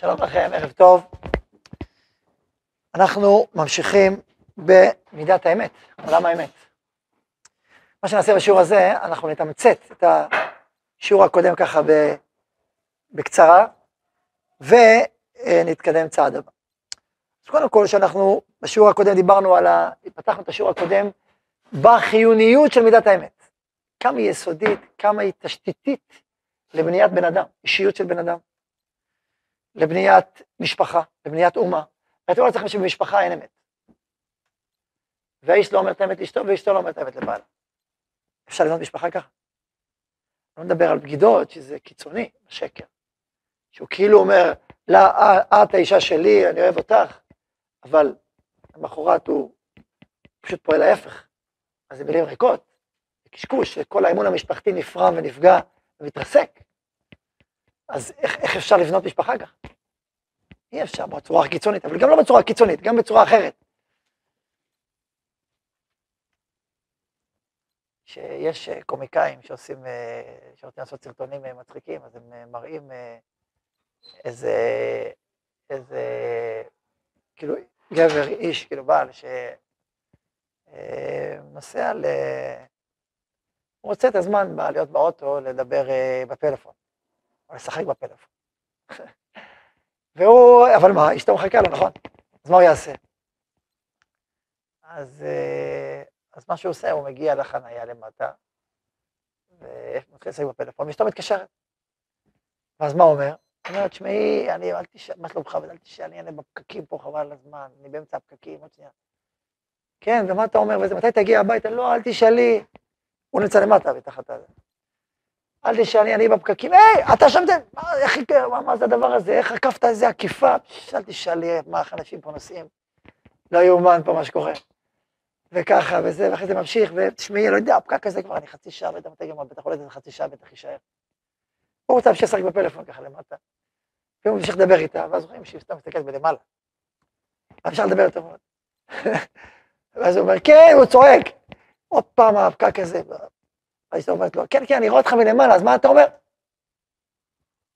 שלום לכם, ערב טוב. אנחנו ממשיכים במידת האמת, עולם האמת. מה שנעשה בשיעור הזה, אנחנו נתמצת את השיעור הקודם ככה בקצרה, ונתקדם צעד הבא. אז קודם כל, שאנחנו בשיעור הקודם דיברנו על ה... פתחנו את השיעור הקודם בחיוניות של מידת האמת. כמה היא יסודית, כמה היא תשתיתית לבניית בן אדם, אישיות של בן אדם. לבניית משפחה, לבניית אומה. ואתם לא צריכים שבמשפחה אין אמת. והאיש לא אומר את האמת לאשתו, ואשתו לא אומרת את האמת לבעלה. אפשר לבנות משפחה ככה. לא מדבר על בגידות, שזה קיצוני, שקר. שהוא כאילו אומר, לא, את האישה שלי, אני אוהב אותך, אבל למחרת הוא פשוט פועל ההפך. אז זה מילים ריקות, זה קשקוש, כל האמון המשפחתי נפרם ונפגע ומתרסק. אז איך, איך אפשר לבנות משפחה ככה? אי אפשר בצורה הקיצונית, אבל גם לא בצורה קיצונית, גם בצורה אחרת. שיש אה, קומיקאים שעושים, אה, שרוצים לעשות סרטונים אה, מצחיקים, אז הם מראים איזה, איזה, כאילו, גבר, איש, כאילו בעל, שנוסע ל... הוא רוצה את הזמן להיות באוטו, לדבר בפלאפון. או לשחק בפלאפון. והוא, אבל מה, אשתו מחכה לו, נכון? אז מה הוא יעשה? אז, אה, אז מה שהוא עושה, הוא מגיע לחנייה למטה, ומתחיל לשחק בפלאפון, ואשתו מתקשרת. ואז מה הוא אומר? הוא אומר, תשמעי, אני, אל תשאל, מה שלומך, אל תשאל, אני בפקקים פה, חבל על הזמן, אני באמצע הפקקים, עוד שנייה. כן, ומה אתה אומר, וזה, מתי תגיע הביתה? לא, אל תשאלי. הוא נמצא למטה, מתחת הזה. אל תשאלי, אני בפקקים, היי, אתה שם, איך, מה, מה זה הדבר הזה, איך עקפת איזה עקיפה? אל תשאלי מה אנשים פה נוסעים, לא יאומן פה מה שקורה. וככה, וזה, ואחרי זה ממשיך, ותשמעי, לא יודע, הפקק הזה כבר, אני חצי שעה, יודע מתי בית החולה, זה חצי שעה בטח יישאר. הוא רוצה להמשיך לשחק בפלאפון ככה למטה. והוא ממשיך לדבר איתה, ואז רואים שהיא סתם מסתכלת בלמעלה. אפשר לדבר יותר מאוד. ואז הוא אומר, כן, הוא צועק. עוד פעם הפקק הזה, אז היא אומרת לו, כן, כן, אני רואה אותך מלמעלה, אז מה אתה אומר?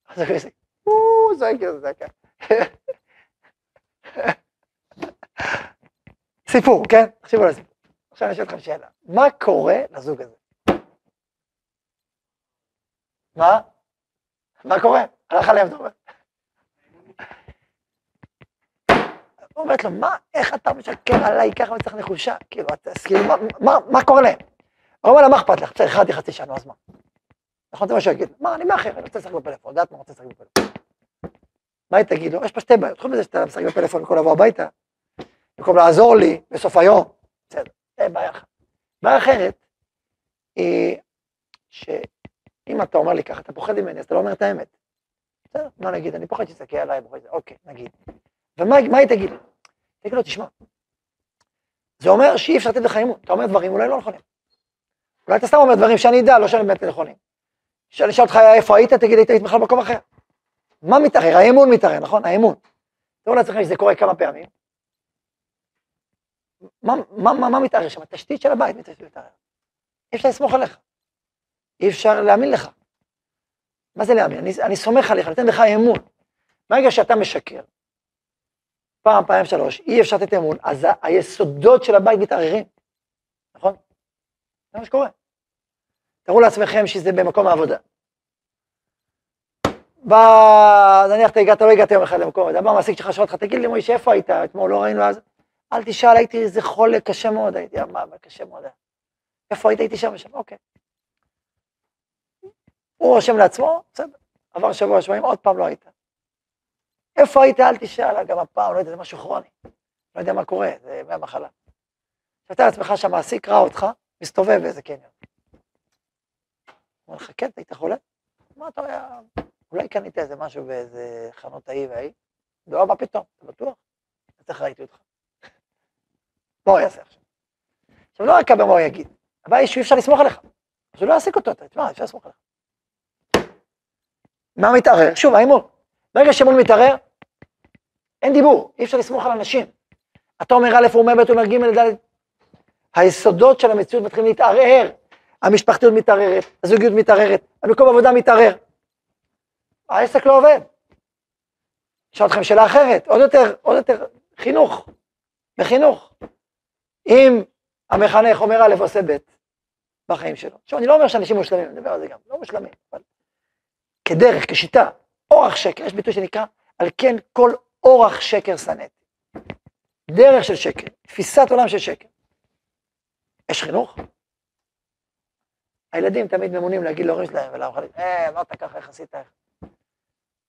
אז הוא כזה, הוא זועק איזה זעקה. סיפור, כן? תחשבו על הסיפור. עכשיו אני אשאל אתכם שאלה, מה קורה לזוג הזה? מה? מה קורה? הלך עליהם, אתה אומר. אומרת לו, מה, איך אתה משקר עליי ככה וצריך נחושה? כאילו, כאילו, מה קורה להם? הוא אומר לה, מה אכפת לך? בסדר, איחרתי חצי שנה, אז מה? נכון, זה מה שהוא יגיד. מה, אני מאחר, אני רוצה לשחק בפלאפון, יודעת מה רוצה לשחק בפלאפון. מה היא תגיד לו? יש פה שתי בעיות, חוץ מזה שאתה משחק בפלאפון במקום לבוא הביתה, במקום לעזור לי בסוף היום, בסדר, זה בעיה אחת. בעיה אחרת היא שאם אתה אומר לי ככה, אתה פוחד ממני, אז אתה לא אומר את האמת. בסדר, מה נגיד, אני פוחד שתסתכל עליי, פוחד, אוקיי, נגיד. ומה היא תגיד לי? תגיד לו, תשמע, זה אומר שאי אפשר לתת לך אימון, אתה אומר דברים אולי לא נכונים. אולי אתה סתם אומר דברים שאני אדע, לא שאני באמת נכונים. כשאני אשאל אותך איפה היית, תגיד היית בכלל במקום אחר. מה מתערער? האמון מתערער, נכון? האמון. תראו לעצמכם שזה קורה כמה פעמים. מה, מה, מה, מה מתערער שם? התשתית של הבית מתערער. אי אפשר לסמוך עליך. אי אפשר להאמין לך. מה זה להאמין? אני, אני סומך עליך, נותן לך אמון. ברגע שאתה משקר, פעם, פעם, שלוש, אי אפשר לתת אמון, אז היסודות של הבית מתערערים? זה מה שקורה. תארו לעצמכם שזה במקום העבודה. בא, נניח אתה הגעת, לא הגעת יום אחד למקום העבודה, בא המעסיק שלך שואל אותך, תגיד לי מוישה, איפה היית? אתמול לא ראינו אז? אל תשאל, הייתי איזה חולה קשה מאוד, הייתי, מה, קשה מאוד. איפה היית? הייתי שם ושם, אוקיי. הוא רושם לעצמו, בסדר, עבר שבוע, שבועיים, עוד פעם לא היית. איפה היית? אל תשאל, גם הפעם, לא יודע, זה משהו כרוני. לא יודע מה קורה, זה מהמחלה. אתה לעצמך שהמעסיק ראה אותך, מסתובב באיזה קניון. אומר לך, כן, היית חולה? מה אתה אומר? אולי קנית איזה משהו באיזה חנות ההיא וההיא? לא, מה פתאום, אתה בטוח? איך ראיתי אותך? מה הוא יעשה עכשיו? עכשיו, לא רק כמה הוא יגיד, הבעיה היא שאי אפשר לסמוך עליך. אז הוא לא יעסיק אותו, אתה תשמע, אפשר לסמוך עליך. מה מתערער? שוב, האמון. ברגע שאמון מתערער, אין דיבור, אי אפשר לסמוך על אנשים. אתה אומר א', הוא אומר ב', הוא אומר ג', ד', היסודות של המציאות מתחילים להתערער. המשפחתיות מתערערת, הזוגיות מתערערת, המקום עבודה מתערער. העסק לא עובד. אשאל אתכם שאלה אחרת, עוד יותר, עוד יותר, חינוך, בחינוך. אם המחנך אומר א' עושה ב' בחיים שלו. עכשיו, אני לא אומר שאנשים מושלמים, אני מדבר על זה גם, לא מושלמים, אבל כדרך, כשיטה, אורח שקר, יש ביטוי שנקרא, על כן כל אורח שקר שנאתי. דרך של שקר, תפיסת עולם של שקר. יש חינוך? הילדים תמיד ממונים להגיד להורים שלהם ולאוכלים, אה, אמרת ככה, איך עשית?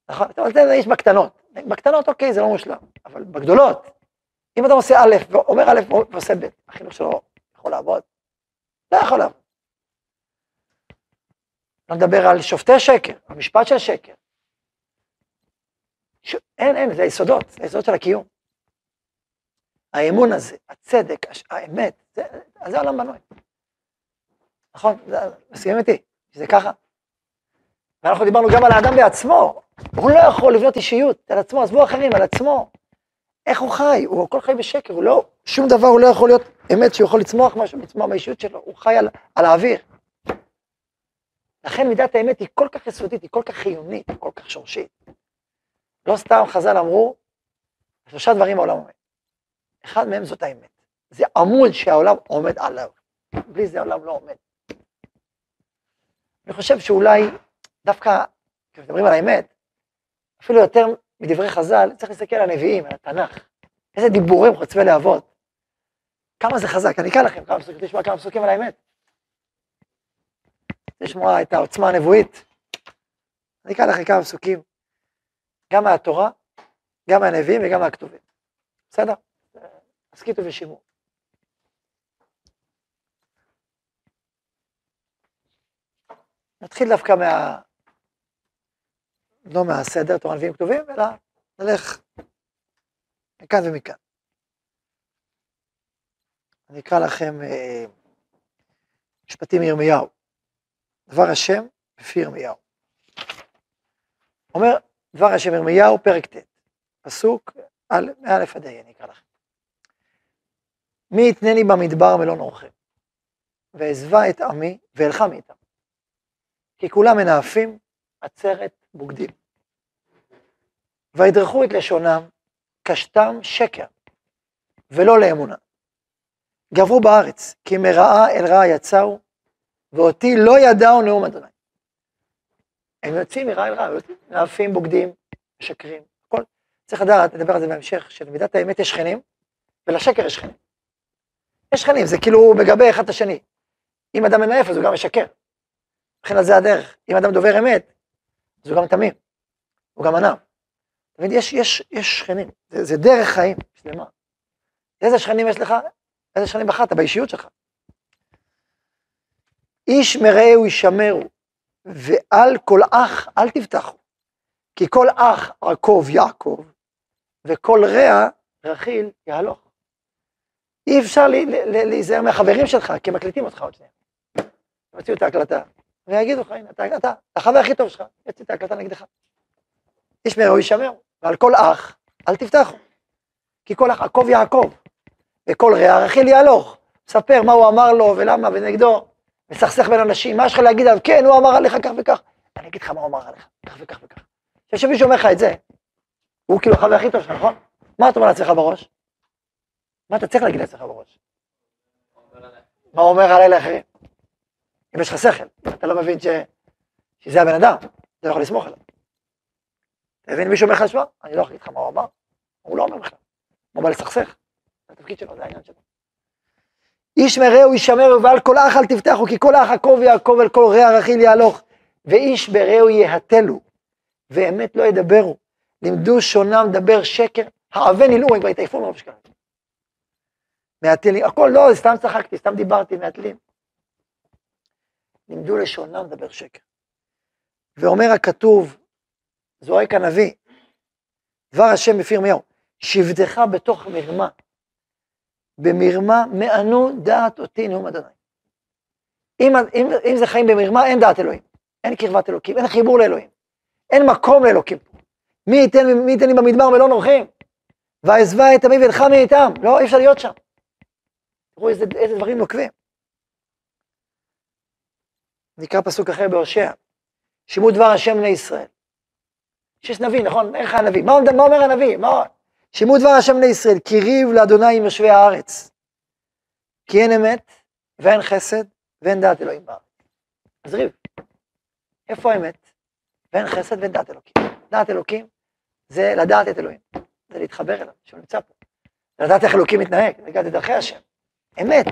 נכון? אומר, זה יש בקטנות. בקטנות, אוקיי, זה לא מושלם, אבל בגדולות, אם אתה עושה א' ואומר א' ועושה ב', החינוך שלו יכול לעבוד? לא יכול לעבוד. לא מדבר על שופטי שקר, המשפט של שקר. ש... אין, אין, זה היסודות, זה היסודות של הקיום. האמון הזה, הצדק, הש... האמת, זה, על זה העולם בנוי. נכון? מסכימים איתי? שזה ככה? ואנחנו דיברנו גם על האדם בעצמו, הוא לא יכול לבנות אישיות על עצמו, עזבו אחרים, על עצמו. איך הוא חי? הוא הכל חי בשקר, הוא לא, שום דבר הוא לא יכול להיות אמת שהוא יכול לצמוח משהו, לצמוח מהאישיות שלו, הוא חי על, על האוויר. לכן מידת האמת היא כל כך יסודית, היא כל כך חיונית, היא כל כך שורשית. לא סתם חז"ל אמרו, שלושה דברים העולם עומד. אחד מהם זאת האמת. זה עמוד שהעולם עומד עליו. בלי זה העולם לא עומד. אני חושב שאולי דווקא, כשמדברים על האמת, אפילו יותר מדברי חז"ל, צריך להסתכל על הנביאים, על התנ"ך. איזה דיבורים חוצבי להבות. כמה זה חזק. אני אקרא לכם כמה פסוקים, תשמע כמה פסוקים על האמת. לשמוע את העוצמה הנבואית. אני אקרא לכם כמה פסוקים, גם מהתורה, גם מהנביאים וגם מהכתובים. בסדר? הסכיתו ושימעו. נתחיל דווקא מה... לא מהסדר, תורה נביאים כתובים, אלא נלך מכאן ומכאן. אני אקרא לכם אה, משפטים מירמיהו. דבר השם בפי ירמיהו. אומר דבר השם ירמיהו, פרק ט', פסוק מא' עד ה', אני אקרא לכם. מי יתנני במדבר מלון אורחם, ואעזבה את עמי ואלכה מאיתם. כי כולם מנאפים עצרת בוגדים. וידרכו את לשונם, קשתם שקר, ולא לאמונה. גברו בארץ, כי מרעה אל רעה יצאו, ואותי לא ידעו נאום אדוני. הם יוצאים מרע אל רע, נאפים, בוגדים, משקרים, הכל. צריך לדעת, נדבר על זה בהמשך, שלמידת האמת יש שכנים, ולשקר יש שכנים. יש שכנים, זה כאילו מגבה אחד את השני. אם אדם מנאף, אז הוא גם משקר. על זה הדרך. אם אדם דובר אמת, אז הוא גם תמים, הוא גם ענב. תמיד יש, יש, יש שכנים, זה, זה דרך חיים שלמה. איזה שכנים יש לך? איזה שכנים בחרת באישיות שלך? איש מרעהו ישמרו, ועל כל אח אל תבטחו. כי כל אח עקוב יעקב, וכל רע רכיל יהלוך. אי אפשר להיזהר מהחברים שלך, כי הם מקליטים אותך עוד שנייה. הם יוציאו את ההקלטה, ויגידו לך, הנה, אתה, אתה, החבר הכי טוב שלך, יוציא את ההקלטה נגדך. איש מרעהו ישמרו, ועל כל אח אל תבטחו. כי כל אח עקוב יעקב, וכל רע רכיל יהלוך. ספר מה הוא אמר לו ולמה ונגדו. מסכסך בין אנשים, מה יש לך להגיד עליו? כן, הוא אמר עליך כך וכך. אני אגיד לך מה הוא אמר עליך, כך וכך וכך. עכשיו שמישהו אומר לך את זה, הוא כאילו החבר הכי טוב שלך, נכון? מה אתה אומר לעצמך בראש? מה אתה צריך להגיד לעצמך בראש? מה אומר עליי לאחרים? אם יש לך שכל, אתה לא מבין ש... שזה הבן אדם, אתה לא יכול לסמוך עליו. אתה מבין מישהו אומר לך, שמע, אני לא יכול לך מה הוא אמר, הוא לא אומר בכלל. הוא בא לסכסך, זה התפקיד שלו, זה העניין שלו. איש מרעהו ישמרו ועל כל אח אל תבטחו, כי כל אח עקוב יעקב אל כל רע רכיל יהלוך, ואיש ברעהו יהתלו, ואמת לא ידברו. לימדו שונם דבר שקר, העבה נלאו, הם כבר התעייפו מרוב שקרים. מהתלים, הכל לא, סתם צחקתי, סתם דיברתי, מהתלים. לימדו לשונם דבר שקר. ואומר הכתוב, זועק הנביא, דבר השם בפי ירמיהו, שבטך בתוך מרמה, במרמה מענו דעת אותי נאום אדוני. אם, אם, אם זה חיים במרמה, אין דעת אלוהים. אין קרבת אלוקים, אין חיבור לאלוהים. אין מקום לאלוקים. מי ייתן, מי ייתן לי במדבר ולא נורחים? ועזבה את עמי ואלכה מאיתם. לא, אי אפשר להיות שם. תראו איזה, איזה דברים נוקבים. נקרא פסוק אחר בהושע. שימו דבר השם בני ישראל. שיש נביא, נכון? איך הנביא? מה, מה אומר הנביא? מה... שמעו דבר השם בני ישראל, כי ריב לאדוני עם יושבי הארץ. כי אין אמת, ואין חסד, ואין דעת אלוהים בארץ. אז ריב. איפה האמת? ואין חסד ואין דעת אלוקים. דעת אלוקים זה לדעת את אלוהים, זה להתחבר אליו, שהוא נמצא פה. לדעת איך אלוקים מתנהג, לדעת את דרכי השם. אמת.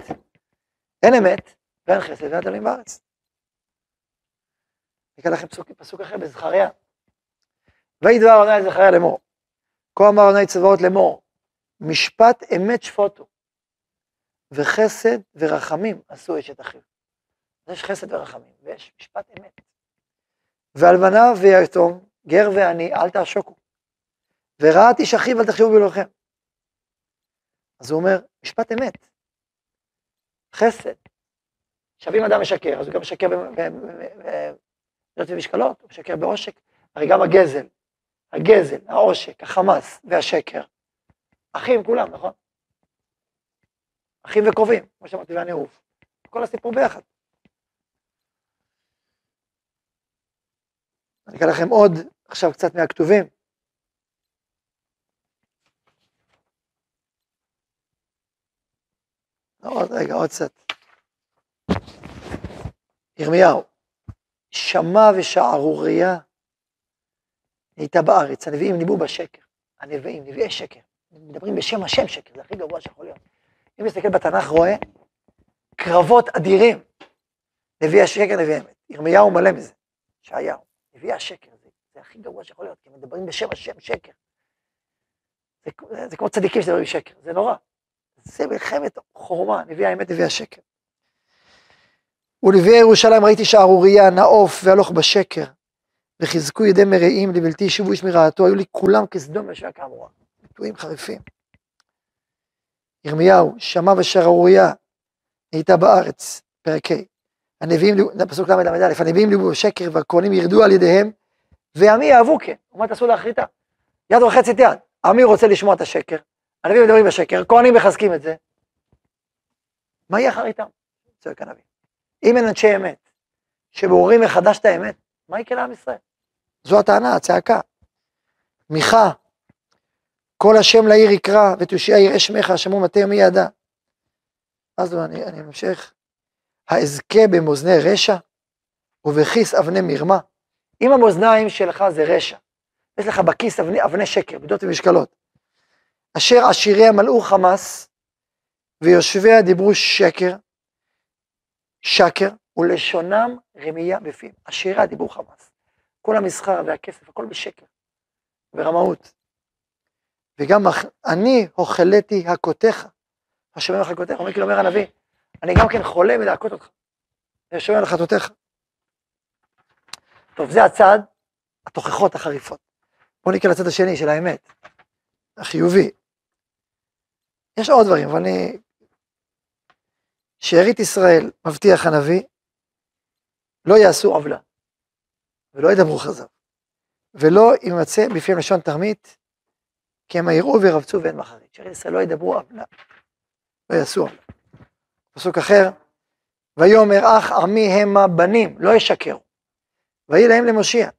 אין אמת, ואין חסד ואין דעת אלוהים בארץ. אני אקרא לכם פסוק, פסוק אחר בזכריה. ויהי דבר אדוני זכריה לאמור. כה אמר אדוני צבאות לאמור, משפט אמת שפוטו, וחסד ורחמים עשו אשת אחיו. יש חסד ורחמים, ויש משפט אמת. ואלמנה ויתום, גר ועני, אל תעשוקו. ורעת איש אחיו, אל תחשבו בלבכם. אז הוא אומר, משפט אמת, חסד. עכשיו אם אדם משקר, אז הוא גם משקר במשקלות, הוא משקר בעושק, הרי גם הגזל, הגזל, העושק, החמאס והשקר, אחים כולם, נכון? אחים וקרובים, כמו שאמרתי, והניאוף. כל הסיפור ביחד. אני אקרא לכם עוד עכשיו קצת מהכתובים. עוד רגע, עוד קצת. ירמיהו, שמע ושערורייה הייתה בארץ, הנביאים ניבאו בשקר. הנביאים, נביאי שקר. מדברים בשם השם שקר, זה הכי גרוע שיכול להיות. אם נסתכל בתנ"ך רואה קרבות אדירים. נביא השקר, נביא האמת. ירמיהו מלא מזה, ישעיהו. נביא השקר, זה, זה הכי גרוע שיכול להיות, כי מדברים בשם השם שקר. זה, זה, זה כמו צדיקים שדברים שקר, זה נורא. זה מלחמת חורמה, נביא האמת, נביא השקר. ולנביאי ירושלים ראיתי שערורייה, נאוף והלוך בשקר, וחזקו ידי מרעים לבלתי ישובו איש מרעתו, היו לי כולם כסדום ושעה כאמורה. ביטויים חריפים. ירמיהו, שמע ושערורייה, הייתה בארץ, פרק ה'. הנביאים, פסוק ל"א, הנביאים ליבו בשקר והכהנים ירדו על ידיהם, ועמי יאהבו כן, ומה תעשו לאחריתה? יד וחצי יד, עמי רוצה לשמוע את השקר, הנביאים מדברים בשקר, כהנים מחזקים את זה, מה יהיה אחריתם? צועק הנביא. אם אין אנשי אמת, שמעוררים מחדש את האמת, מה יקרה לעם ישראל? זו הטענה, הצעקה. מיכה, כל השם לעיר יקרא, ותושיע יראה שמך, שמעו מטה ימי ידע. אז אני, אני ממשיך. האזכה במאזני רשע ובכיס אבני מרמה. אם המאזניים שלך זה רשע, יש לך בכיס אבני, אבני שקר, מידות ומשקלות, אשר עשיריה מלאו חמס, ויושביה דיברו שקר, שקר, ולשונם רמייה בפיהם. עשיריה דיברו חמס. כל המסחר והכסף, הכל בשקר, ברמאות. וגם אני הוכלתי הכותיך, השומר הכותיך, אומר כאילו אומר הנביא, אני גם כן חולה מלהכות אותך. ושומר על חטאותיך. טוב, זה הצד, התוכחות החריפות. בואו נקרא לצד השני של האמת, החיובי. יש עוד דברים, אבל אני... שארית ישראל, מבטיח הנביא, לא יעשו עוולה, ולא ידברו חזר, ולא יימצא בפיהם לשון תרמית, כי הם יראו וירבצו ואין מחרית. שארית ישראל לא ידברו עוולה, לא יעשו עוולה. פסוק אחר, ויאמר אך עמי המה בנים, לא ישקרו. ויהי להם למושיע.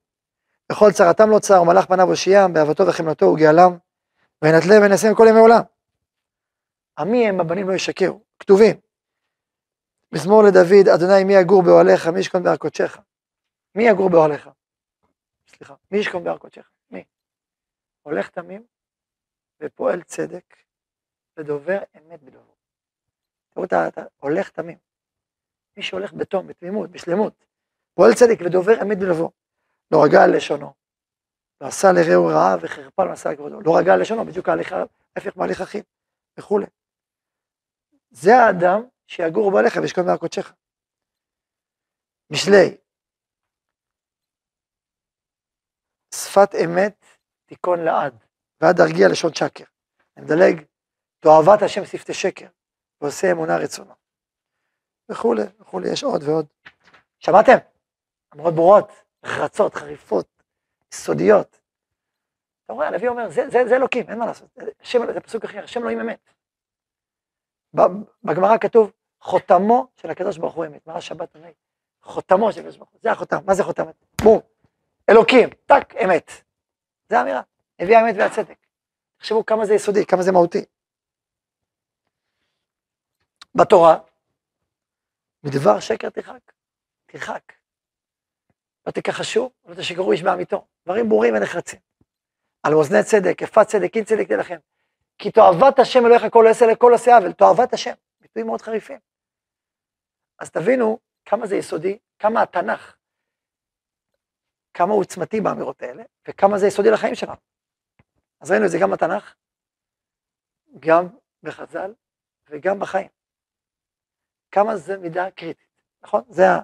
וכל צרתם לא צר, ומלאך פניו הושיעם, באהבתו וחמלתו וגאלם, וינתלה וינשם כל ימי עולם. עמי הם הבנים לא ישקרו, כתובים. מזמור לדוד, אדוני מי יגור באוהליך, מי ישכון בהר קודשך. מי יגור באוהליך? סליחה, מי ישכון בהר קודשך? מי? הולך תמים ופועל צדק ודובר אמת בדברו. תראו, אתה הולך תמים. מי שהולך בתום, בתמימות, בשלמות, פועל צדק ודובר אמת בלבו. לא רגע על לשונו, ועשה לרעהו רעה וחרפה למסע לכבודו. לא רגע על לשונו, בדיוק ההליך, ההפך מהליך אחים, וכולי. זה האדם שיגור בעליך וישכון בהר קודשך. משלי, שפת אמת תיכון לעד, ועד ארגיע לשון שקר. אני מדלג, תועבת השם שפתי שקר, ועושה אמונה רצונו. וכולי, וכולי, יש עוד ועוד. שמעתם? אמרות ברורות, נחרצות, חריפות, יסודיות. אתה רואה, הנביא אומר, זה, זה, זה אלוקים, אין מה לעשות. השם, זה פסוק אחר, השם אלוהים אמת. בגמרא כתוב, חותמו של הקדוש ברוך הוא אמת. מה השבת עונה? חותמו של הקדוש ברוך הוא, זה החותם, מה זה חותם? בום, אלוקים, טק, אמת. זה האמירה, הביא האמת והצדק. תחשבו כמה זה יסודי, כמה זה מהותי. בתורה, מדבר שקר תרחק, תרחק. לא תכחשו, לא תשקרו איש בעמיתו. דברים ברורים ונחרצים. על אוזני צדק, יפת צדק, אין צדק תלכם. כי תועבת השם אלוהיך כל עשה לכל עושה עוול, תועבת השם. ביטויים מאוד חריפים. אז תבינו כמה זה יסודי, כמה התנ"ך, כמה עוצמתי באמירות האלה, וכמה זה יסודי לחיים שלנו. אז ראינו את זה גם בתנ"ך, גם בחז"ל וגם בחיים. כמה זה מידה קריטית, נכון? זה ה...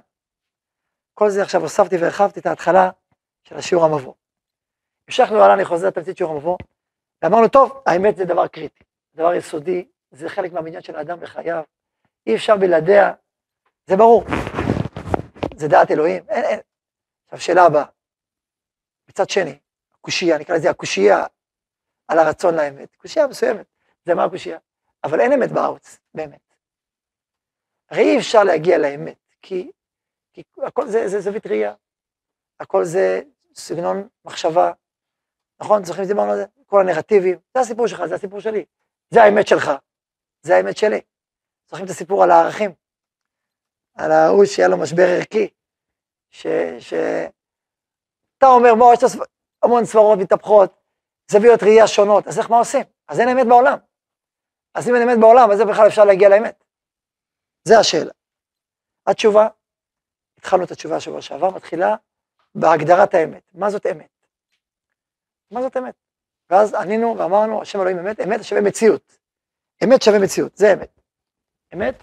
כל זה עכשיו הוספתי והרחבתי את ההתחלה של השיעור המבוא. המשכנו הלאה, אני חוזר לתמצית שיעור המבוא, ואמרנו, טוב, האמת זה דבר קריטי, דבר יסודי, זה חלק מהמניין של האדם בחייו, אי אפשר בלעדיה, זה ברור, זה דעת אלוהים, אין, אין. עכשיו, שאלה הבאה, מצד שני, הקושייה, נקרא לזה הקושייה על הרצון לאמת, קושייה מסוימת, זה מה הקושייה, אבל אין אמת בארץ, באמת. הרי אי אפשר להגיע לאמת, כי, כי הכל זה, זה זווית ראייה, הכל זה סגנון מחשבה, נכון? זוכרים שדיברנו על זה? כל הנרטיבים, זה הסיפור שלך, זה הסיפור שלי, זה האמת שלך, זה האמת שלי. זוכרים את הסיפור על הערכים? על ההוא שהיה לו משבר ערכי, ש... ש... אתה אומר, בוא, יש המון סברות מתהפכות, זוויות ראייה שונות, אז איך מה עושים? אז אין אמת בעולם. אז אם אין אמת בעולם, אז איך בכלל אפשר להגיע לאמת? זה השאלה. התשובה, התחלנו את התשובה השבוע שעבר, מתחילה בהגדרת האמת. מה זאת אמת? מה זאת אמת? ואז ענינו ואמרנו, השם אלוהים אמת, אמת שווה מציאות. אמת שווה מציאות, זה אמת. אמת?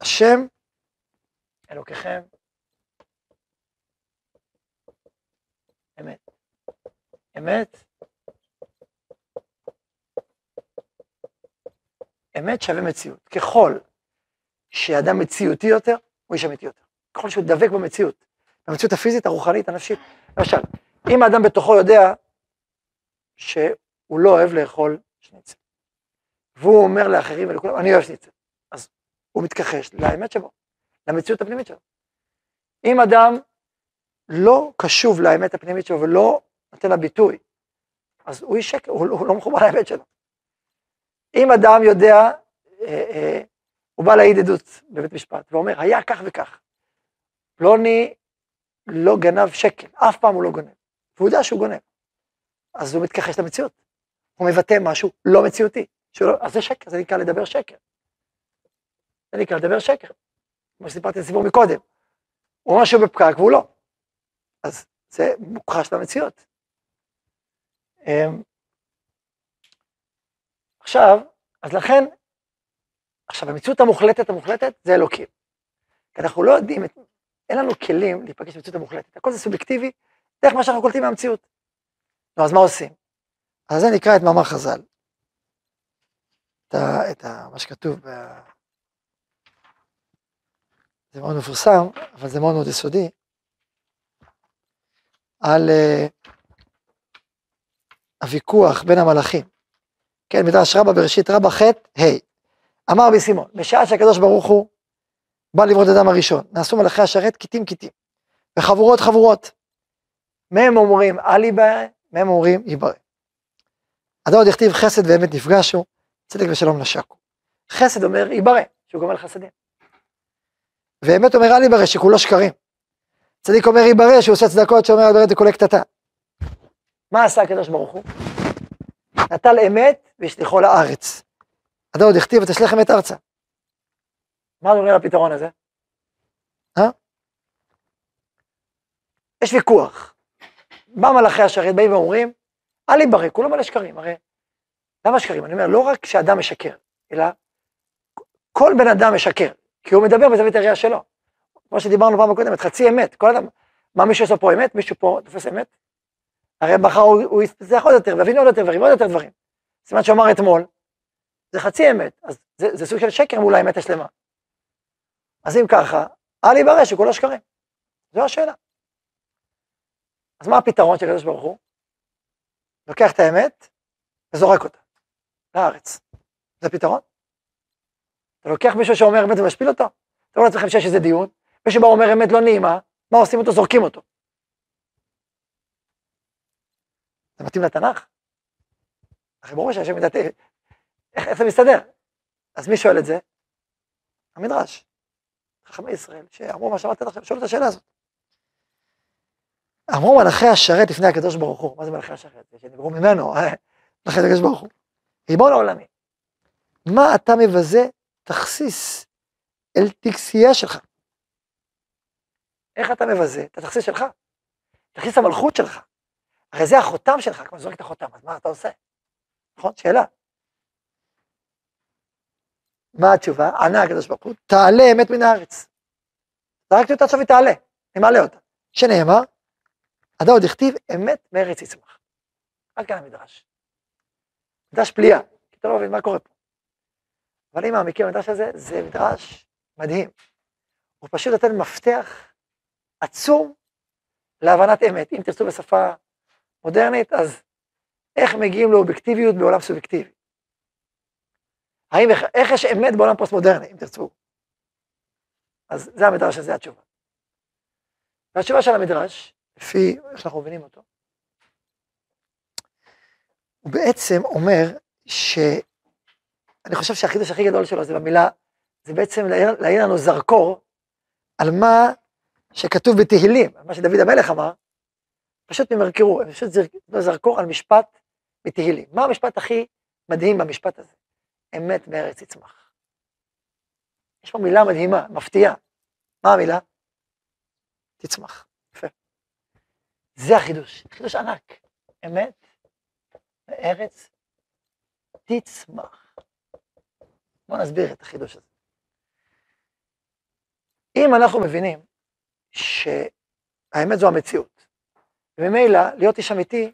השם אלוקיכם אמת. אמת. אמת שווה מציאות. ככל שאדם מציאותי יותר, הוא איש אמיתי יותר. ככל שהוא דבק במציאות, במציאות הפיזית, הרוחנית, הנפשית. למשל, אם האדם בתוכו יודע שהוא לא אוהב לאכול שניצל, והוא אומר לאחרים ולכולם, אני אוהב שניצל, אז הוא מתכחש לאמת שבו, למציאות הפנימית שלו. אם אדם לא קשוב לאמת הפנימית שלו ולא נותן לה ביטוי, אז הוא איש שקר, הוא, הוא לא מחובר לאמת שלו. אם אדם יודע, אה, אה, הוא בא להעיד עדות בבית משפט ואומר, היה כך וכך, פלוני לא גנב שקל, אף פעם הוא לא גונב, והוא יודע שהוא גונב, אז הוא מתכחש למציאות, הוא מבטא משהו לא מציאותי, שלא, אז זה שקר, זה נקרא לדבר שקר. זה נקרא לדבר שקר, כמו שסיפרתי את מקודם. הוא אומר שהוא בפקק והוא לא. אז זה מוכחש למציאות. אמ, עכשיו, אז לכן, עכשיו המציאות המוחלטת המוחלטת זה אלוקים. כי אנחנו לא יודעים, אין לנו כלים להיפגש במציאות המוחלטת, הכל זה סובייקטיבי, דרך מה שאנחנו קולטים מהמציאות. נו, אז מה עושים? אז זה נקרא את מאמר חז"ל. את, ה, את ה, מה שכתוב, ב... זה מאוד מפורסם, אבל זה מאוד מאוד יסודי, על uh, הוויכוח בין המלאכים. כן, מדרש רבה בראשית רבה ח' ה' אמר רבי סימון, בשעה שהקדוש ברוך הוא בא לברוד אדם הראשון, נעשו מלאכי השרת קיטים קיטים, וחבורות חבורות. מהם אומרים אל יברא, מהם אומרים יברא. אדם עוד יכתיב חסד ואמת נפגשו, צדק ושלום נשקו. חסד אומר יברא, שהוא גומל חסדים. ואמת אומר אל יברא, שכולו שקרים. צדיק אומר יברא, שהוא עושה צדקות, שאומר יברא דכולי קטטה. מה עשה הקדוש ברוך הוא? נטל אמת והשליחו לארץ. אדם עוד הכתיב ותשלח אמת ארצה. מה אומרים לפתרון הזה? אה? יש ויכוח. מה מלאכי השרת באים ואומרים, אל יברא, כולם מלא שקרים, הרי למה שקרים? אני אומר, לא רק שאדם משקר, אלא כל בן אדם משקר, כי הוא מדבר בזווית הראייה שלו. כמו שדיברנו פעם הקודמת, חצי אמת, כל אדם, מה מישהו עושה פה אמת? מישהו פה תופס אמת? הרי מחר הוא, יספצח עוד יותר, ויבין עוד יותר, ויבין עוד יותר דברים. סימן שהוא אמר אתמול, זה חצי אמת, אז זה, זה סוג של שקר מול האמת השלמה. אז אם ככה, אל יברא שכולו שקרים. זו השאלה. אז מה הפתרון של הקדוש ברוך הוא? לוקח את האמת וזורק אותה לארץ. זה פתרון? אתה לוקח מישהו שאומר אמת ומשפיל אותו? תראו לעצמכם שיש איזה דיון, מישהו בא אומר אמת לא נעימה, מה עושים אותו? זורקים אותו. זה מתאים לתנ"ך? אחרי ברור שהשם איך, איך זה מסתדר? אז מי שואל את זה? המדרש. חכמי ישראל, שאמרו מה שאמרתי לכם, שואלו את השאלה הזאת. אמרו מלאכי השרת לפני הקדוש ברוך הוא, מה זה מלאכי השרת? שדיברו ממנו, מלאכי הקדוש ברוך הוא. ריבון העולמי, מה אתה מבזה תכסיס אל טקסייה שלך? איך אתה מבזה את התכסיס שלך? תכסיס המלכות שלך. הרי זה החותם שלך, כמו זורק את החותם, אז מה אתה עושה? נכון? שאלה. מה התשובה? ענה הקדוש ברוך הוא, תעלה אמת מן הארץ. זרקתי אותה עכשיו היא תעלה, אני מעלה אותה. שנאמר, אדם עוד הכתיב אמת מארץ יצמח. עד כאן המדרש. מדרש פליאה, כי אתה לא מבין מה קורה פה. אבל אם מעמיקים במדרש הזה, זה מדרש מדהים. הוא פשוט נותן מפתח עצום להבנת אמת. אם תרצו בשפה מודרנית, אז איך מגיעים לאובייקטיביות בעולם סובייקטיבי? האם, איך יש אמת בעולם פוסט-מודרני, אם תרצו? אז זה המדרש הזה, התשובה. והתשובה של המדרש, לפי איך שאנחנו מבינים אותו, הוא בעצם אומר ש... אני חושב שהחידוש הכי גדול שלו זה במילה, זה בעצם להעיר לנו זרקור על מה שכתוב בתהילים, מה שדוד המלך אמר, פשוט ממרקרו, פשוט זרקור על משפט מתהילים. מה המשפט הכי מדהים במשפט הזה? אמת בארץ יצמח. יש פה מילה מדהימה, מפתיעה. מה המילה? תצמח. יפה. זה החידוש, חידוש ענק. אמת בארץ תצמח. בואו נסביר את החידוש הזה. אם אנחנו מבינים שהאמת זו המציאות, וממילא להיות איש אמיתי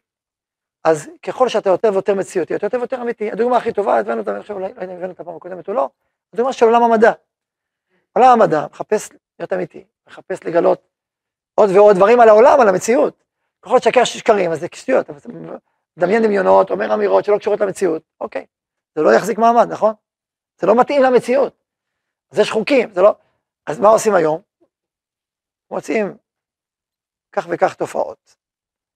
אז ככל שאתה יותר ויותר מציאותי, אתה יותר ויותר אמיתי. הדוגמה הכי טובה, הבאנו אותה, אני חושב, אולי, הבאנו אותה פעם הקודמת או לא, הדוגמה של עולם המדע. עולם המדע מחפש להיות אמיתי, מחפש לגלות עוד ועוד דברים על העולם, על המציאות. ככל שקר שקרים, אז זה שטויות, אתה מדמיין דמיונות, אומר אמירות שלא קשורות למציאות, אוקיי. זה לא יחזיק מעמד, נכון? זה לא מתאים למציאות. אז יש חוקים, זה לא... אז מה עושים היום? מוצאים כך וכך תופעות.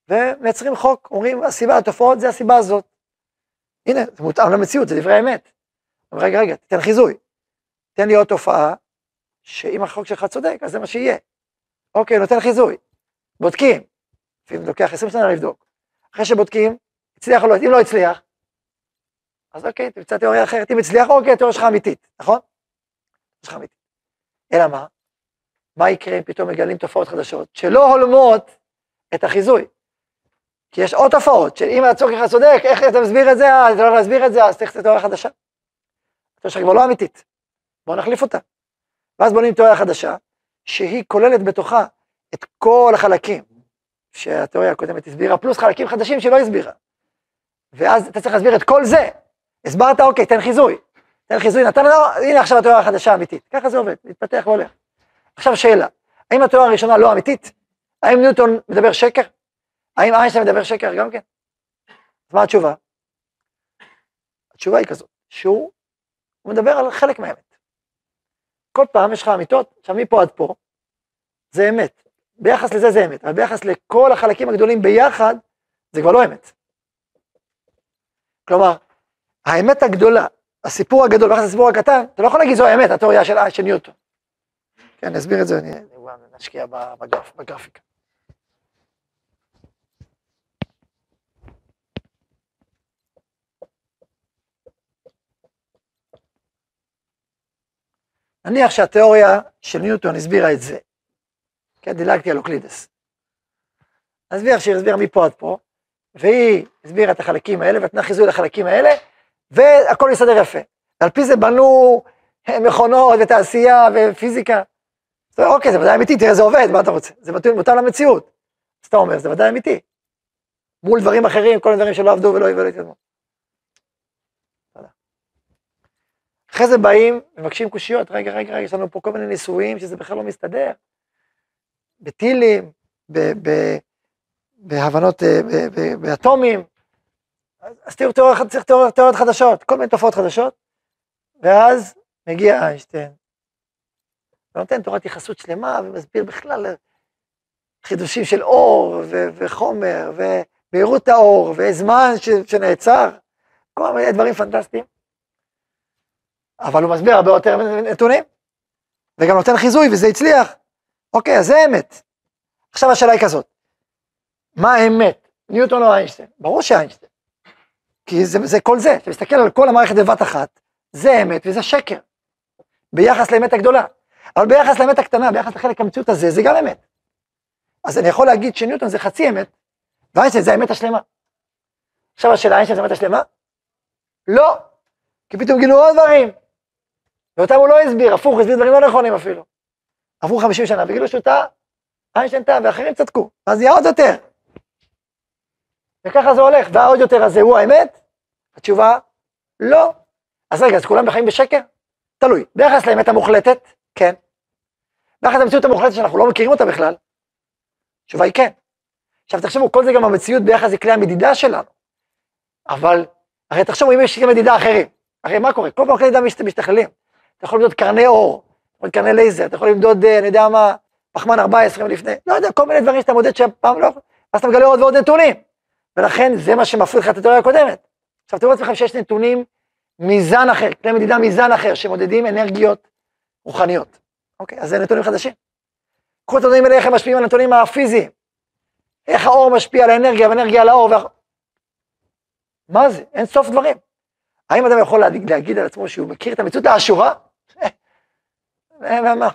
ומייצרים חוק, אומרים, הסיבה, התופעות זה הסיבה הזאת. הנה, זה מותאם למציאות, זה דברי אמת. רגע, רגע, תתן חיזוי. תן לי עוד תופעה, שאם החוק שלך צודק, אז זה מה שיהיה. אוקיי, נותן חיזוי. בודקים. לפעמים לוקח 20 שנה לבדוק. אחרי שבודקים, הצליח או לא, אם לא הצליח, אז אוקיי, תמצא תיאוריה אחרת. אם הצליח, אוקיי, התיאוריה שלך אמיתית, נכון? שלך אמיתית. אלא מה? מה יקרה אם פתאום מגלים תופעות חדשות שלא הולמות את החיזוי? כי יש עוד תופעות, שאם הצורך שלך צודק, איך אתה מסביר את זה, אה, אתה לא להסביר את זה, אז צריך תיאוריה חדשה. התיאוריה שלך כבר לא אמיתית, בואו נחליף אותה. ואז בונים תיאוריה חדשה, שהיא כוללת בתוכה את כל החלקים שהתיאוריה הקודמת הסבירה, פלוס חלקים חדשים שהיא לא הסבירה. ואז אתה צריך להסביר את כל זה. הסברת, אוקיי, תן חיזוי. תן חיזוי, נתן לנו, הנה עכשיו התיאוריה החדשה האמיתית. ככה זה עובד, מתפתח והולך. עכשיו שאלה, האם התיאוריה הראשונה לא אמיתית? האם ניוטון מדבר שקר? האם איינשטיין מדבר שקר גם כן? אז מה התשובה? התשובה היא כזאת, שהוא מדבר על חלק מהאמת. כל פעם יש לך אמיתות, עכשיו מפה עד פה, זה אמת. ביחס לזה זה אמת, אבל ביחס לכל החלקים הגדולים ביחד, זה כבר לא אמת. כלומר, האמת הגדולה, הסיפור הגדול ביחס לסיפור הקטן, אתה לא יכול להגיד זו האמת, התיאוריה של, של ניוטון. כן, אני אסביר את זה, נשקיע בגרפיקה. נניח שהתיאוריה של ניוטון הסבירה את זה. כן, דילגתי על אוקלידס. נסביר שהיא הסבירה מפה עד פה, והיא הסבירה את החלקים האלה, ונתנה חיזוי לחלקים האלה, והכל מסתדר יפה. ועל פי זה בנו מכונות ותעשייה ופיזיקה. אז אוקיי, זה ודאי אמיתי, תראה, זה עובד, מה אתה רוצה? זה מותאם למציאות. אז אתה אומר, זה ודאי אמיתי. מול דברים אחרים, כל הדברים שלא עבדו ולא התקדמו. אחרי זה באים, מבקשים קושיות, רגע, רגע, רגע, יש לנו פה כל מיני ניסויים שזה בכלל לא מסתדר. בטילים, בהבנות, אה, באטומים. אז תראו, צריך תיאוריות חדשות, כל מיני תופעות חדשות, ואז מגיע איינשטיין, ונותן תורת יחסות שלמה, ומסביר בכלל חידושים של אור, ו- וחומר, ומהירות האור, וזמן ש- שנעצר, כל מיני דברים פנטסטיים. אבל הוא מסביר הרבה יותר נתונים, וגם נותן חיזוי, וזה הצליח. אוקיי, אז זה אמת. עכשיו השאלה היא כזאת, מה האמת, ניוטון או איינשטיין? ברור שאיינשטיין. כי זה, זה כל זה, אתה מסתכל על כל המערכת בבת אחת, זה אמת וזה שקר. ביחס לאמת הגדולה. אבל ביחס לאמת הקטנה, ביחס לחלק המציאות הזה, זה גם אמת. אז אני יכול להגיד שניוטון זה חצי אמת, ואיינשטיין זה האמת השלמה. עכשיו השאלה, איינשטיין זה האמת השלמה? לא. כי פתאום גילו עוד דברים. ואותם הוא לא הסביר, הפוך, הוא הסביר דברים לא נכונים אפילו. עברו 50 שנה, וגילו שהוא טעה, איינשטיין טעה, ואחרים צדקו. אז נהיה עוד יותר. וככה זה הולך, והעוד יותר הזה הוא האמת? התשובה, לא. אז רגע, אז כולם בחיים בשקר? תלוי. ביחס לאמת המוחלטת, כן. ביחס למציאות המוחלטת שאנחנו לא מכירים אותה בכלל, התשובה היא כן. עכשיו תחשבו, כל זה גם המציאות ביחס לכלי המדידה שלנו. אבל, הרי תחשבו, אם יש כלי מדידה אחרים, הרי מה קורה? כל פעם כלי מדידה משתכללים. אתה יכול למדוד קרני אור, למדוד קרני לייזר, אתה יכול למדוד, אה, אני יודע מה, פחמן 14 לפני, לא יודע, כל מיני דברים שאתה מודד שפעם לא, אז אתה מגלה עוד ועוד נתונים. ולכן זה מה שמפריד לך את התיאוריה הקודמת. עכשיו תראו לעצמכם שיש נתונים מזן אחר, כלי מדידה מזן אחר, שמודדים אנרגיות רוחניות. אוקיי, אז זה נתונים חדשים. קחו את הנתונים האלה, איך הם משפיעים על הנתונים הפיזיים. איך האור משפיע על האנרגיה, והאנרגיה על האור. וה... מה זה? אין סוף דברים. האם אדם יכול להגיד, להגיד על עצמו שהוא מכיר את המציאות האשורה? מה?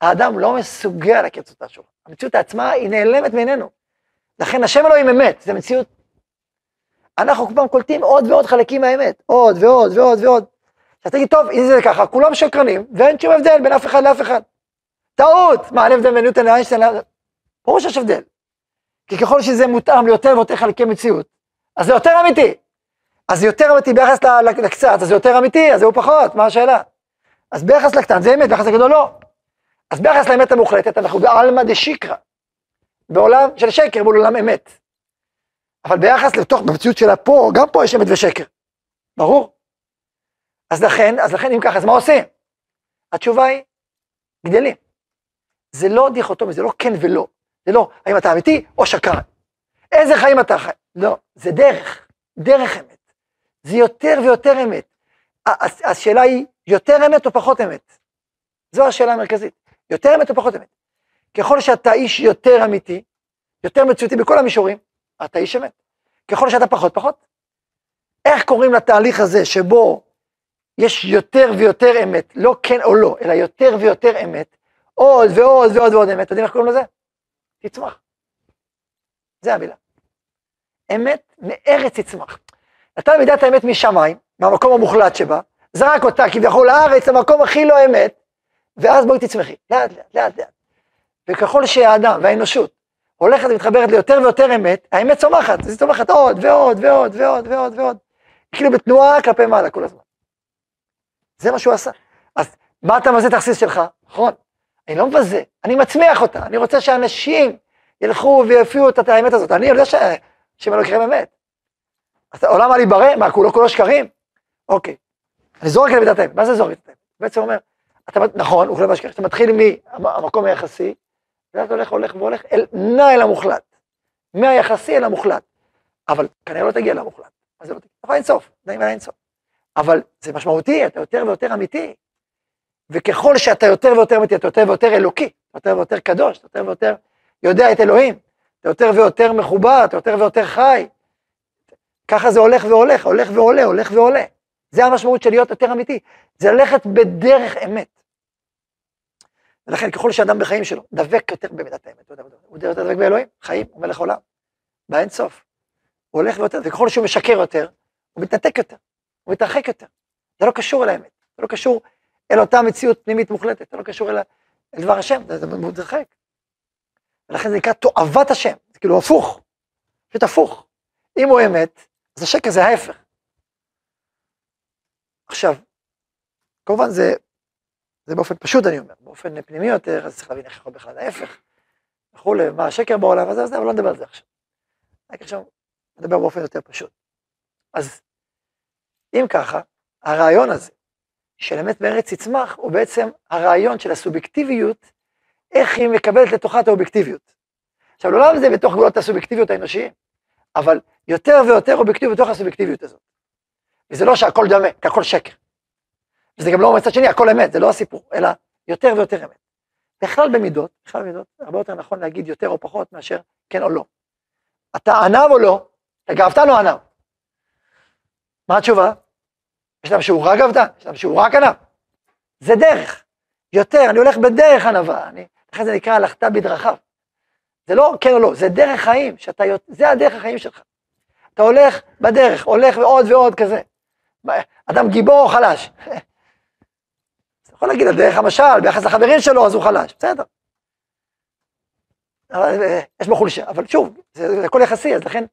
האדם לא מסוגל את המציאות האשורה. המציאות עצמה היא נעלמת מעינינו. לכן השם אלוהים אמת, זה מציאות. אנחנו כל פעם קולטים עוד ועוד חלקים מהאמת, עוד ועוד ועוד ועוד. אז תגיד, טוב, אם זה ככה, כולם שקרנים, ואין שום הבדל בין אף אחד לאף אחד. טעות! מה, אין הבדל בין ניוטון לאיינשטיין? ברור שיש הבדל. כי ככל שזה מותאם ליותר ויותר חלקי מציאות, אז זה יותר אמיתי. אז זה יותר אמיתי ביחס לקצת, אז זה יותר אמיתי, אז זהו פחות, מה השאלה? אז ביחס לקטן זה אמת, ביחס לגדול לא. אז ביחס לאמת המוחלטת, אנחנו בעלמא דשיקרא. בעולם של שקר מול עולם אמת. אבל ביחס לתוך, במציאות שלה פה, גם פה יש אמת ושקר. ברור. אז לכן, אז לכן אם ככה, אז מה עושים? התשובה היא, גדלים. זה לא דיכוטומי, זה לא כן ולא. זה לא, האם אתה אמיתי או שקרן. איזה חיים אתה חי? לא, זה דרך, דרך אמת. זה יותר ויותר אמת. השאלה היא, יותר אמת או פחות אמת? זו השאלה המרכזית. יותר אמת או פחות אמת? ככל שאתה איש יותר אמיתי, יותר מציאותי בכל המישורים, אתה איש אמת. ככל שאתה פחות, פחות. איך קוראים לתהליך הזה שבו יש יותר ויותר אמת, לא כן או לא, אלא יותר ויותר אמת, עוד ועוד ועוד ועוד אמת, אתם יודעים איך קוראים לזה? תצמח. זה המילה. אמת מארץ תצמח. נתן מידת האמת משמיים, מהמקום המוחלט שבה, זרק אותה כביכול לארץ, למקום הכי לא אמת, ואז בואי תצמחי, לאט לאט, לאט לאט. וככל שהאדם והאנושות הולכת ומתחברת ליותר ויותר אמת, האמת צומחת, אז היא צומחת עוד ועוד ועוד ועוד ועוד ועוד. כאילו בתנועה כלפי מעלה כל הזמן. זה מה שהוא עשה. אז מה אתה מבזה את הכסיס שלך? נכון, אני לא מבזה, אני מצמיח אותה, אני רוצה שאנשים ילכו ויפיעו את האמת הזאת. אני יודע שהם לא יקרים אמת. אז העולם על להיברא, מה, כולו כולו שקרים? אוקיי. אני זורק על מידת האמת, מה זה זורק את האמת? בעצם אומר, אתה, נכון, הוא חושב בשקר, אתה מתחיל מהמקום היחסי, ואז הולך, הולך והולך, אל, נע אל המוחלט. מהיחסי אל המוחלט. אבל כנראה לא תגיע למוחלט. אז זה לא תגיע, אבל אין סוף, די אין סוף. אבל זה משמעותי, אתה יותר ויותר אמיתי. וככל שאתה יותר ויותר אמיתי, אתה יותר ויותר אלוקי, אתה יותר ויותר קדוש, אתה יותר ויותר יודע את אלוהים, אתה יותר ויותר מחובר, אתה יותר ויותר חי. ככה זה הולך והולך, הולך ועולה, הולך ועולה. זה המשמעות של להיות יותר אמיתי, זה ללכת בדרך אמת. ולכן ככל שאדם בחיים שלו דבק יותר במידת האמת, הוא יותר דבק באלוהים, חיים, הוא מלך עולם, באין סוף. הוא הולך ויותר, וככל שהוא משקר יותר, הוא מתנתק יותר, הוא מתרחק יותר. זה לא קשור אל האמת, זה לא קשור אל אותה מציאות פנימית מוחלטת, זה לא קשור אל, אל דבר השם, זה, מתרחק. ולכן זה נקרא תועבת השם, זה כאילו הפוך, פשוט הפוך. אם הוא אמת, אז השקר זה ההפך. עכשיו, כמובן זה זה באופן פשוט אני אומר, באופן פנימי יותר, אז צריך להבין איך יכול בכלל ההפך, וכולי, מה השקר בעולם הזה, אבל לא נדבר על זה עכשיו. רק עכשיו נדבר באופן יותר פשוט. אז אם ככה, הרעיון הזה, של אמת בארץ יצמח, הוא בעצם הרעיון של הסובייקטיביות, איך היא מקבלת לתוכה את האובייקטיביות. עכשיו, לעולם זה בתוך גבולות הסובייקטיביות האנושיים, אבל יותר ויותר אובייקטיביות בתוך הסובייקטיביות הזאת. וזה לא שהכל דמה, כי הכל שקר. וזה גם לא מצד שני, הכל אמת, זה לא הסיפור, אלא יותר ויותר אמת. בכלל במידות, בכלל במידות, הרבה יותר נכון להגיד יותר או פחות מאשר כן או לא. אתה ענב או לא? אתה גאוותן או ענב? מה התשובה? יש להם שהוא רק גאוותן, יש להם שהוא רק ענב. זה דרך. יותר, אני הולך בדרך ענווה, אני, לכן זה נקרא הלכת בדרכיו. זה לא כן או לא, זה דרך חיים, שאתה, זה הדרך החיים שלך. אתה הולך בדרך, הולך ועוד ועוד כזה. אדם גיבור או חלש? אתה יכול להגיד על דרך המשל, ביחס לחברים שלו, אז הוא חלש, בסדר. אה, יש בו חולשה, אבל שוב, זה, הכל יחסי, אז לכן,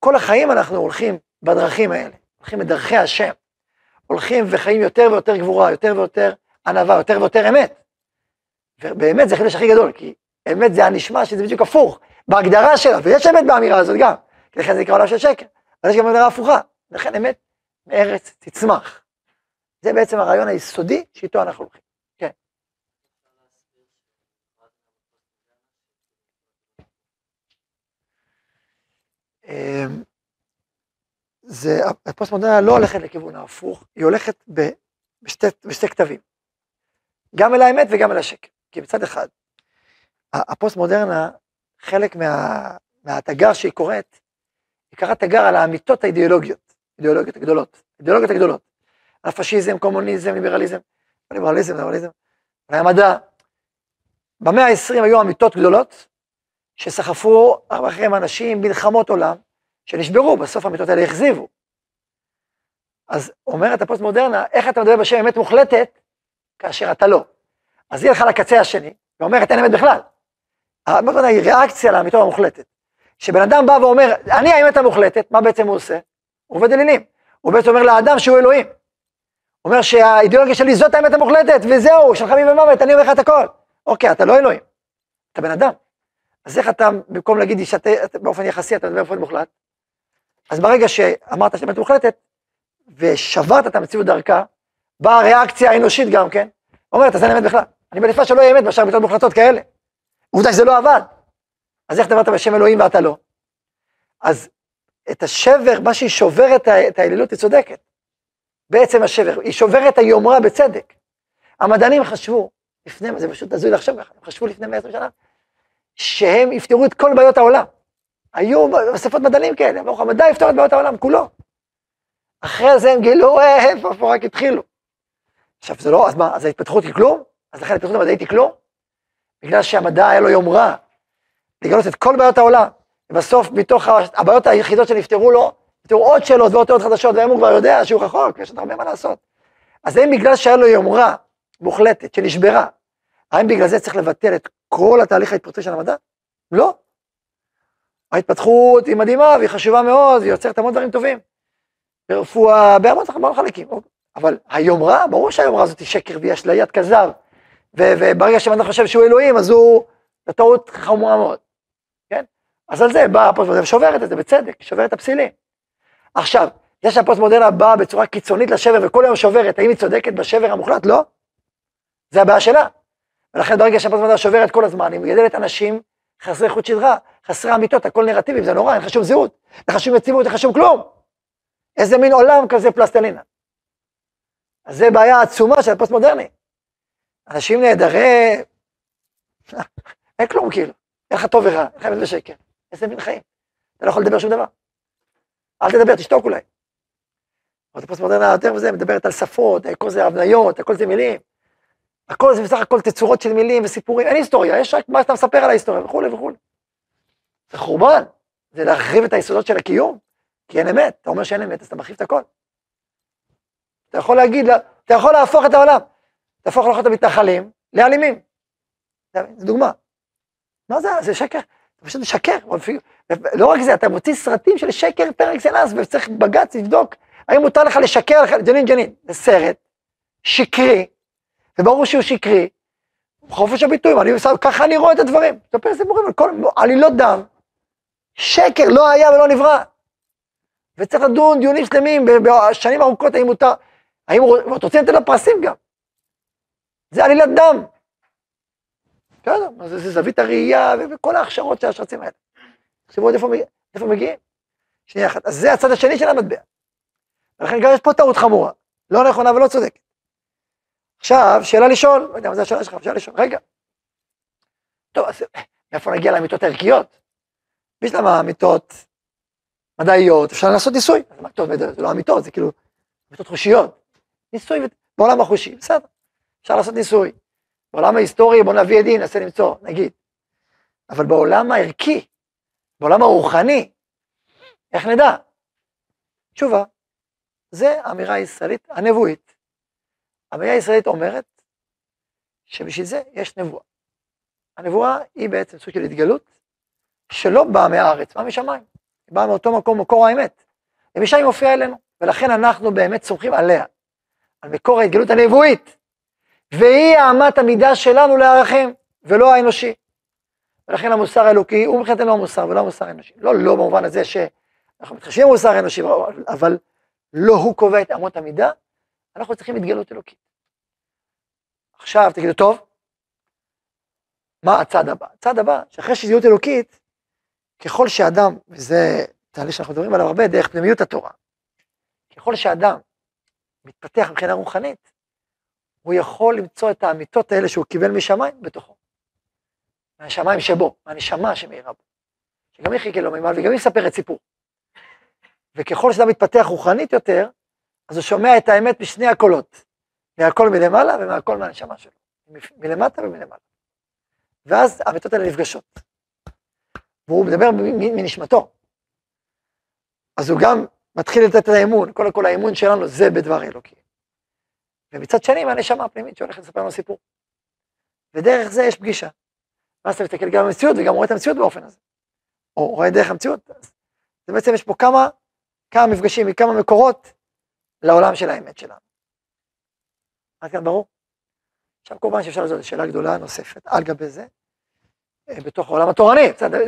כל החיים אנחנו הולכים בדרכים האלה, הולכים בדרכי השם, הולכים וחיים יותר ויותר גבורה, יותר ויותר ענווה, יותר ויותר אמת. ובאמת זה החידוש הכי גדול, כי אמת זה הנשמע שזה בדיוק הפוך, בהגדרה שלה, ויש אמת באמירה הזאת גם, לכן זה נקרא עולם של שקר, אבל יש גם הגדרה הפוכה, לכן אמת מארץ תצמח. זה בעצם הרעיון היסודי שאיתו אנחנו הולכים. כן. אמ, זה, הפוסט מודרנה לא הולכת לכיוון ההפוך, היא הולכת בשתי, בשתי קטבים, גם אל האמת וגם אל השקר. כי מצד אחד, הפוסט מודרנה, חלק מה, מהתגר שהיא קוראת, היא קראת תגר על האמיתות האידיאולוגיות, אידיאולוגיות הגדולות, אידיאולוגיות הגדולות, על פשיזם, קומוניזם, ליברליזם, ליברליזם, ליברליזם, על המדע. במאה ה-20 היו אמיתות גדולות, שסחפו אחריהם אנשים, מלחמות עולם, שנשברו, בסוף האמיתות האלה הכזיבו. אז אומרת הפוסט מודרנה, איך אתה מדבר בשם אמת מוחלטת, כאשר אתה לא. אז היא הלכה לקצה השני, ואומרת אין אמת בכלל. היא ריאקציה לאמיתו המוחלטת. כשבן אדם בא ואומר, אני האמת המוחלטת, מה בעצם הוא עושה? עובד אלילים. הוא בעצם אומר לאדם שהוא אלוהים. אומר שהאידיאולוגיה שלי זאת האמת המוחלטת, וזהו, של חיים ומוות, אני אומר לך את הכל. אוקיי, אתה לא אלוהים, אתה בן אדם. אז איך אתה, במקום להגיד שאתה באופן יחסי, אתה מדבר באופן מוחלט? אז ברגע שאמרת שאתה אמת מוחלטת, ושברת את המציאות דרכה, באה הריאקציה האנושית גם כן, אומרת, אז אין אמת בכלל. אני מעדיפה שלא יהיה אמת מאשר אמיתות מוחלטות כאלה. עובדה שזה לא עבד. אז איך דיברת בשם אלוהים ואתה לא? אז את השבר, מה שהיא שוברת את האלילות, היא צודקת. בעצם השבר, היא שוברת היומרה בצדק. המדענים חשבו, לפני, זה פשוט הזוי לחשוב ככה, הם חשבו לפני 120 שנה, שהם יפתרו את כל בעיות העולם. היו אספות מדענים כאלה, ברוך המדע יפתור את בעיות העולם כולו. אחרי זה הם גילו, אה, איפה, איפה רק התחילו. עכשיו זה לא, אז מה, אז ההתפתחות היא כלום? אז לכן ההתפתחות המדעית היא כלום? בגלל שהמדע היה לו יומרה, לגלות את כל בעיות העולם, ובסוף מתוך הבעיות היחידות שנפתרו לו, נפתרו עוד שאלות ועוד תיאוריות חדשות, והיום הוא כבר יודע שהוא רחוק, יש עוד הרבה מה לעשות. אז האם בגלל שהיה לו יומרה מוחלטת שנשברה, האם בגלל זה צריך לבטל את כל התהליך ההתפתחותי של המדע? לא. ההתפתחות היא מדהימה והיא חשובה מאוד, והיא יוצרת המון דברים טובים. ברפואה, בהמון חלקים. אבל היומרה, ברור שהיומרה הזאת היא שקר והיא אשליית כזב. וברגע שבן חושב שהוא אלוהים, אז הוא, זו טעות חמורה מאוד. אז על זה באה הפוסט מודרנה ושוברת את זה בצדק, שוברת את הפסילים. עכשיו, זה שהפוסט מודרנה באה בצורה קיצונית לשבר וכל היום שוברת, האם היא צודקת בשבר המוחלט? לא. זה הבעיה שלה. ולכן ברגע שהפוסט מודרנה שוברת כל הזמן, היא מגדלת אנשים חסרי חוט שדרה, חסרי אמיתות, הכל נרטיבים, זה נורא, אין לך שום זהות, אין לך שום יציבות, אין לך שום כלום. איזה מין עולם כזה פלסטלינה. אז זה בעיה עצומה של הפוסט מודרני. אנשים נהדרי, אין כלום כאילו, אין לך טוב ורע, אין לך אמת ושקר, איזה מין חיים, אתה לא יכול לדבר שום דבר. אל תדבר, תשתוק אולי. אבל הפוסט מודרנה יותר מזה, מדברת על שפות, הכל זה הבניות, הכל זה מילים. הכל זה בסך הכל תצורות של מילים וסיפורים, אין היסטוריה, יש רק מה שאתה מספר על ההיסטוריה וכולי וכולי. זה חורבן, זה להרחיב את היסודות של הקיום, כי אין אמת, אתה אומר שאין אמת, אז אתה מרחיב את הכל. אתה יכול להגיד, אתה יכול להפוך את העולם, תהפוך לך את המתנחלים לאלימים. זו דוגמה. מה זה, זה שקר, פשוט משקר. לא רק זה, אתה מוציא סרטים של שקר פר אקסלנס, וצריך בג"ץ לבדוק האם מותר לך לשקר, ג'נין ג'נין. זה סרט שקרי, וברור שהוא שקרי, חופש הביטוי, אני, ככה אני רואה את הדברים. תספר סיפורים על כל עלילות דם, שקר לא היה ולא נברא. וצריך לדון דיונים שלמים בשנים ארוכות האם מותר. האם רוצה לתת לו פרסים גם. זה עלילת דם. בסדר, אז זה זווית הראייה וכל ההכשרות של השרצים האלה. תחשבו עוד איפה מגיע- איפה מגיעים. שנייה אחת, אז זה הצד השני של המטבע. ולכן גם יש פה טעות חמורה, לא נכונה ולא צודקת. עכשיו, שאלה לשאול, לא יודע מה זה השאלה שלך, שאלה לשאול, רגע. טוב, אז מאיפה נגיע לאמיתות הערכיות? יש למה אמיתות מדעיות, אפשר לעשות ניסוי. מה טוב, זה לא אמיתות, זה כאילו אמיתות חושיות. ניסוי בעולם החושי, בסדר, אפשר לעשות ניסוי. בעולם ההיסטורי בוא נביא עדים, ננסה למצוא, נגיד. אבל בעולם הערכי, בעולם הרוחני, איך נדע? תשובה, זה האמירה הישראלית הנבואית. האמירה הישראלית אומרת שבשביל זה יש נבואה. הנבואה היא בעצם סוג של התגלות שלא באה מהארץ, באה משמיים. היא באה מאותו מקום, מקור האמת. ומשם היא מופיעה אלינו, ולכן אנחנו באמת סומכים עליה, על מקור ההתגלות הנבואית. והיא אמת המידה שלנו לערכים, ולא האנושי. ולכן המוסר האלוקי הוא מבחינתנו המוסר ולא המוסר האנושי. לא לא במובן הזה שאנחנו מתחשבים במוסר האנושי, אבל לא הוא קובע את אמות המידה, אנחנו צריכים התגלות אלוקית. עכשיו תגידו, טוב, מה הצד הבא? הצד הבא, שאחרי שהתגלות אלוקית, ככל שאדם, וזה תהליך שאנחנו מדברים עליו הרבה דרך פנימיות התורה, ככל שאדם מתפתח מבחינה רוחנית, הוא יכול למצוא את האמיתות האלה שהוא קיבל משמיים בתוכו. מהשמיים שבו, מהנשמה שמאירה בו. שגם היא חיכה לו מימל וגם היא מספרת סיפור. וככל שאדם מתפתח רוחנית יותר, אז הוא שומע את האמת בשני הקולות. מהקול מלמעלה ומהקול מהנשמה שלו. מלמטה ומלמעלה. ואז האמיתות האלה נפגשות. והוא מדבר מנשמתו. אז הוא גם מתחיל לתת את האמון, קודם כל האמון שלנו זה בדבר אלוקי. ומצד שני מהנשמה הפנימית שהולכת לספר לנו סיפור. ודרך זה יש פגישה. ואז אתה מסתכל גם במציאות וגם רואה את המציאות באופן הזה. או רואה דרך המציאות. אז בעצם יש פה כמה, כמה מפגשים מכמה מקורות לעולם של האמת שלנו. עד כאן ברור? עכשיו כמובן שאפשר לעשות שאלה גדולה נוספת על גבי זה, אה, בתוך העולם התורני, בסדר,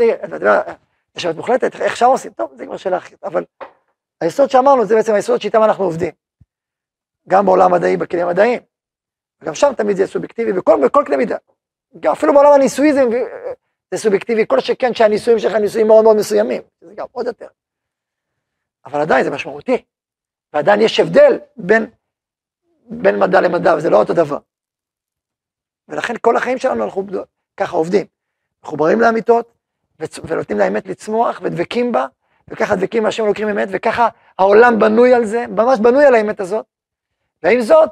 ישבת מוחלטת, איך שם עושים? טוב, זה כבר שאלה אחרת, אבל היסוד שאמרנו זה בעצם היסוד שאיתם אנחנו עובדים. גם בעולם המדעי, בכלים המדעיים. גם שם תמיד זה סובייקטיבי, בכל, קנה מידה. אפילו בעולם הניסויי זה, זה סובייקטיבי, כל שכן שהניסויים שלך ניסויים מאוד מאוד מסוימים, זה גם עוד יותר. אבל עדיין זה משמעותי, ועדיין יש הבדל בין, בין מדע למדע, וזה לא אותו דבר. ולכן כל החיים שלנו אנחנו ככה עובדים, מחוברים לאמיתות, ונותנים לאמת לצמוח, ודבקים בה, וככה דבקים מה שהם לוקחים אמת, וככה העולם בנוי על זה, ממש בנוי על האמת הזאת. ועם זאת,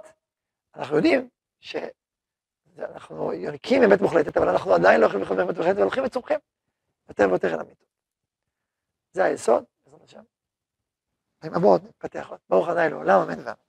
אנחנו יודעים שאנחנו יונקים אמת מוחלטת, אבל אנחנו עדיין לא יכולים לחבר אמת מוחלטת, והולכים וצומחים יותר ויותר אל המיטות. זה היסוד, בעזרת השם. עם הבאות נתפתח עוד. ברוך ה' לעולם, אמן ואמן.